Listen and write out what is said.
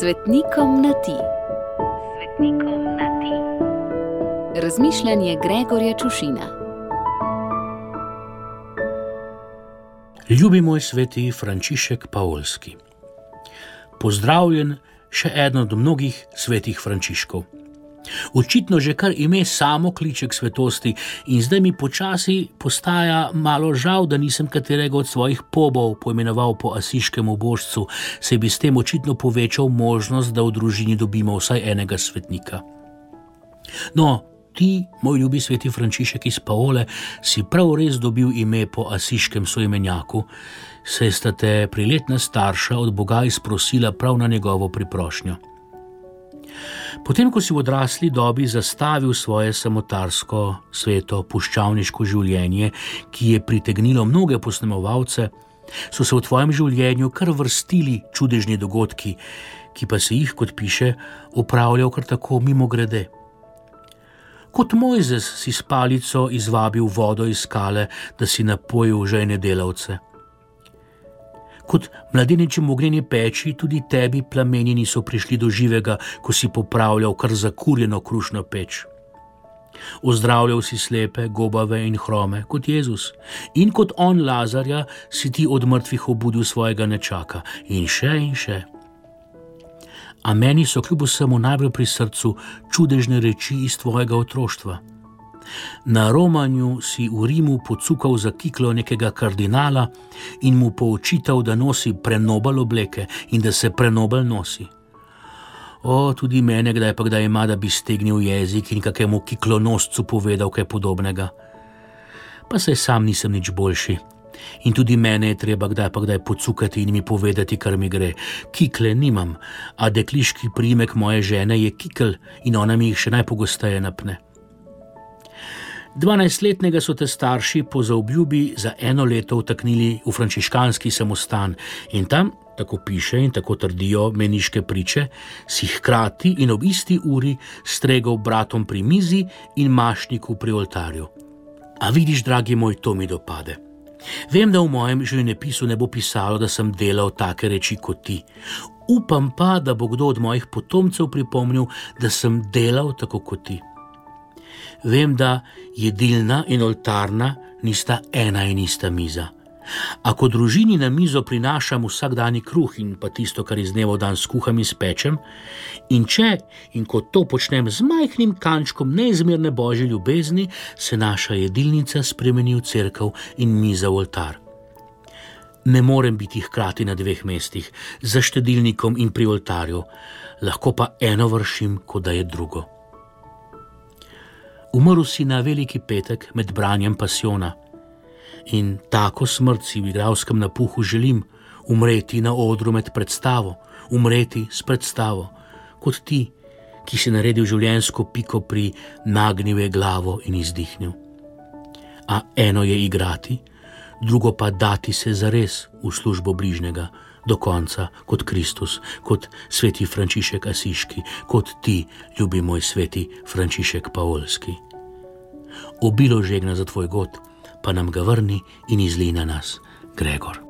Svetnikom na ti. Svetnikom na ti. Razmišljanje Gregorja Čušina. Ljubi moj sveti Frančišek Paulski. Pozdravljen še eden od mnogih svetih Frančiškov. Očitno že kar ime samo kliče k svetosti, in zdaj mi počasi postaja malo žal, da nisem katerega od svojih pobov poimenoval po asiškem božcu, se bi s tem očitno povečal možnost, da v družini dobimo vsaj enega svetnika. No, ti, moj ljubi sveti Frančišek iz Paole, si prav res dobil ime po asiškem soimenjaku, saj sta te priletna starša od Boga izprosila prav na njegovo priprošnjo. Potem, ko si v odrasli dobi zastavil svoje samotarsko, sveto, puščavniško življenje, ki je pritegnilo mnoge posnemovalce, so se v tvojem življenju kar vrstili čudežni dogodki, ki pa se jih, kot piše, upravljal kar tako mimo grede. Kot Mojzes si s palico izvabil vodo iz skale, da si napojil žene delavce kot mladeniči v ognjeni peči, tudi tebi plameni niso prišli do živega, ko si popravljal kar zakurjeno krušno peč. Ozdravljal si slepe, gobave in hrome kot Jezus, in kot on Lazarja si ti od mrtvih obudil svojega nečaka, in še in še. A meni so kljub vsemu najbolj pri srcu čudežne reči iz tvojega otroštva. Na romanju si v Rimu pocukal za kiklo nekega kardinala in mu poučital, da nosi prenobel obleke in da se prenobel nosi. O, tudi mene, kdaj pa kdaj ima, da bi stegnil jezik in kakemu kiklonoscu povedal kaj podobnega. Pa se sam nisem nič boljši. In tudi mene je treba kdaj pa kdaj pocukati in mi povedati, kar mi gre. Kikle nimam, a dekliški primek moje žene je kikl in ona mi jih še najpogosteje napne. Dvanajstletnega so te starši po zaobljubi za eno leto vtaknili v frančiškanski samostan in tam, tako piše in tako trdijo meniške priče, si hkrati in ob isti uri stregal bratom pri mizi in mašniku pri oltarju. A vidiš, dragi moj, to mi dopade. Vem, da v mojem življenjepisu ne bo pisalo, da sem delal take reči kot ti. Upam pa, da bo kdo od mojih potomcev pripomnil, da sem delal tako kot ti. Vem, da jedilna in oltarna nista ena in ista miza. Ako družini na mizo prinašam vsakdani kruh in pa tisto, kar iz dneva v dan skuham in spečem, in če in ko to počnem z majhnim kančkom neizmerne božje ljubezni, se naša jedilnica spremeni v crkv in miza v oltar. Ne morem biti hkrati na dveh mestih, za štedilnikom in pri oltarju, lahko pa eno vršim, kot da je drugo. Umrl si na veliki petek med branjem pasiona. In tako smrt si v igralskem napuhu želim, umreti na odru med predstavo, umreti s predstavo, kot ti, ki si naredil življenjsko piko pri nagnive glavo in izdihnil. A eno je igrati, drugo pa dati se za res v službo bližnjega. Do konca, kot Kristus, kot sveti Frančišek Asiški, kot ti, ljubi moj sveti Frančišek Paolski obilo žegna za tvoj god, pa nam ga vrni in izli na nas, Gregor.